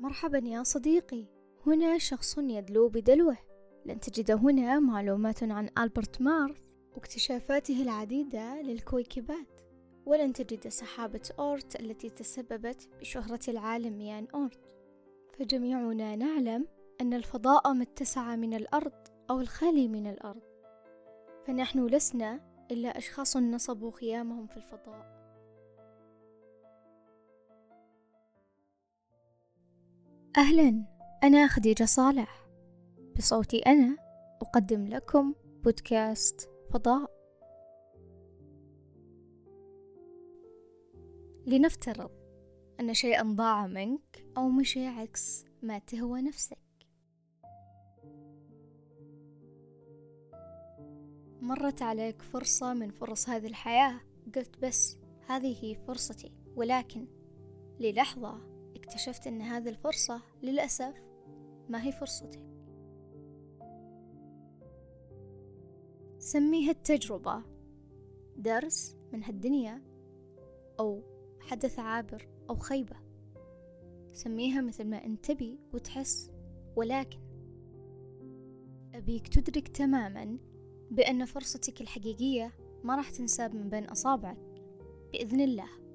مرحبا يا صديقي. هنا شخص يدلو بدلوه. لن تجد هنا معلومات عن ألبرت مارث واكتشافاته العديدة للكويكبات. ولن تجد سحابة أورت التي تسببت بشهرة العالم يان أورت. فجميعنا نعلم أن الفضاء متسع من الأرض أو الخالي من الأرض. فنحن لسنا إلا أشخاص نصبوا خيامهم في الفضاء. أهلا أنا خديجة صالح. بصوتي أنا أقدم لكم بودكاست فضاء. لنفترض أن شيئا ضاع منك أو مشي عكس ما تهوى نفسك. مرت عليك فرصة من فرص هذه الحياة. قلت بس هذه هي فرصتي ولكن للحظة اكتشفت أن هذه الفرصة للأسف ما هي فرصتك سميها التجربة. درس من هالدنيا أو حدث عابر أو خيبة. سميها مثل ما أنت تبي وتحس ولكن أبيك تدرك تماما بأن فرصتك الحقيقية ما راح تنساب من بين أصابعك بإذن الله.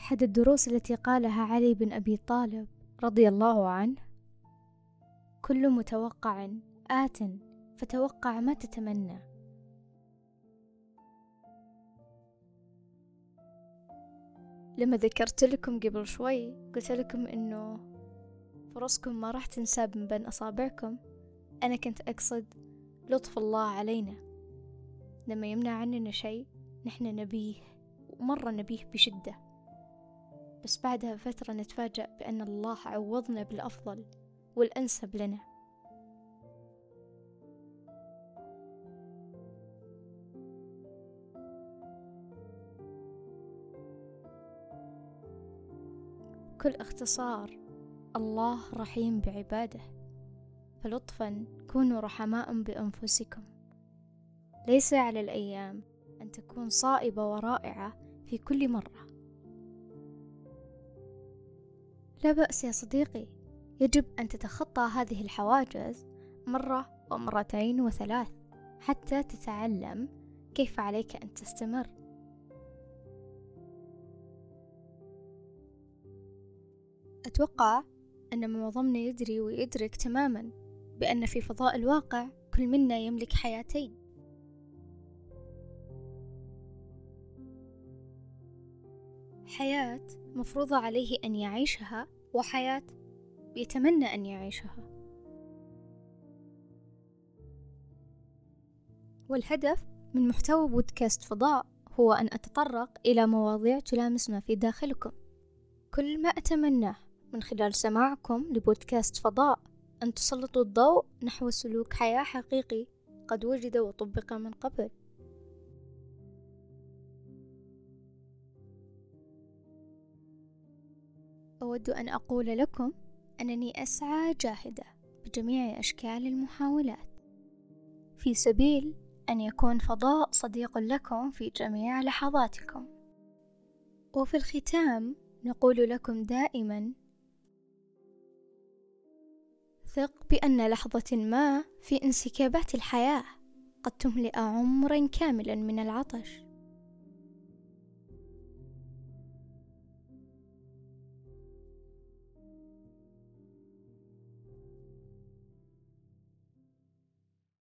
أحد الدروس التي قالها علي بن أبي طالب رضي الله عنه كل متوقع آت فتوقع ما تتمنى. لما ذكرت لكم قبل شوي قلت لكم إنه فرصكم ما راح تنساب من بين أصابعكم. أنا كنت أقصد لطف الله علينا. لما يمنع عننا شيء نحن نبيه ومرة نبيه بشدة. بس بعدها فترة نتفاجأ بأن الله عوضنا بالأفضل والأنسب لنا. كل اختصار الله رحيم بعباده. فلطفا كونوا رحماء بأنفسكم. ليس على الأيام أن تكون صائبة ورائعة في كل مرة. لا بأس يا صديقي. يجب أن تتخطى هذه الحواجز مرة ومرتين وثلاث حتى تتعلم كيف عليك أن تستمر. أتوقع أن معظمنا يدري ويدرك تماما بأن في فضاء الواقع كل منا يملك حياتين. حياة مفروضة عليه أن يعيشها وحياة يتمنى أن يعيشها. والهدف من محتوى بودكاست فضاء هو أن أتطرق إلى مواضيع تلامس ما في داخلكم. كل ما أتمناه من خلال سماعكم لبودكاست فضاء أن تسلطوا الضوء نحو سلوك حياة حقيقي قد وجد وطبق من قبل. أود أن أقول لكم أنني أسعى جاهدة بجميع أشكال المحاولات. في سبيل أن يكون فضاء صديق لكم في جميع لحظاتكم. وفي الختام نقول لكم دائما ثق بأن لحظة ما في انسكابات الحياة قد تملئ عمرا كاملا من العطش.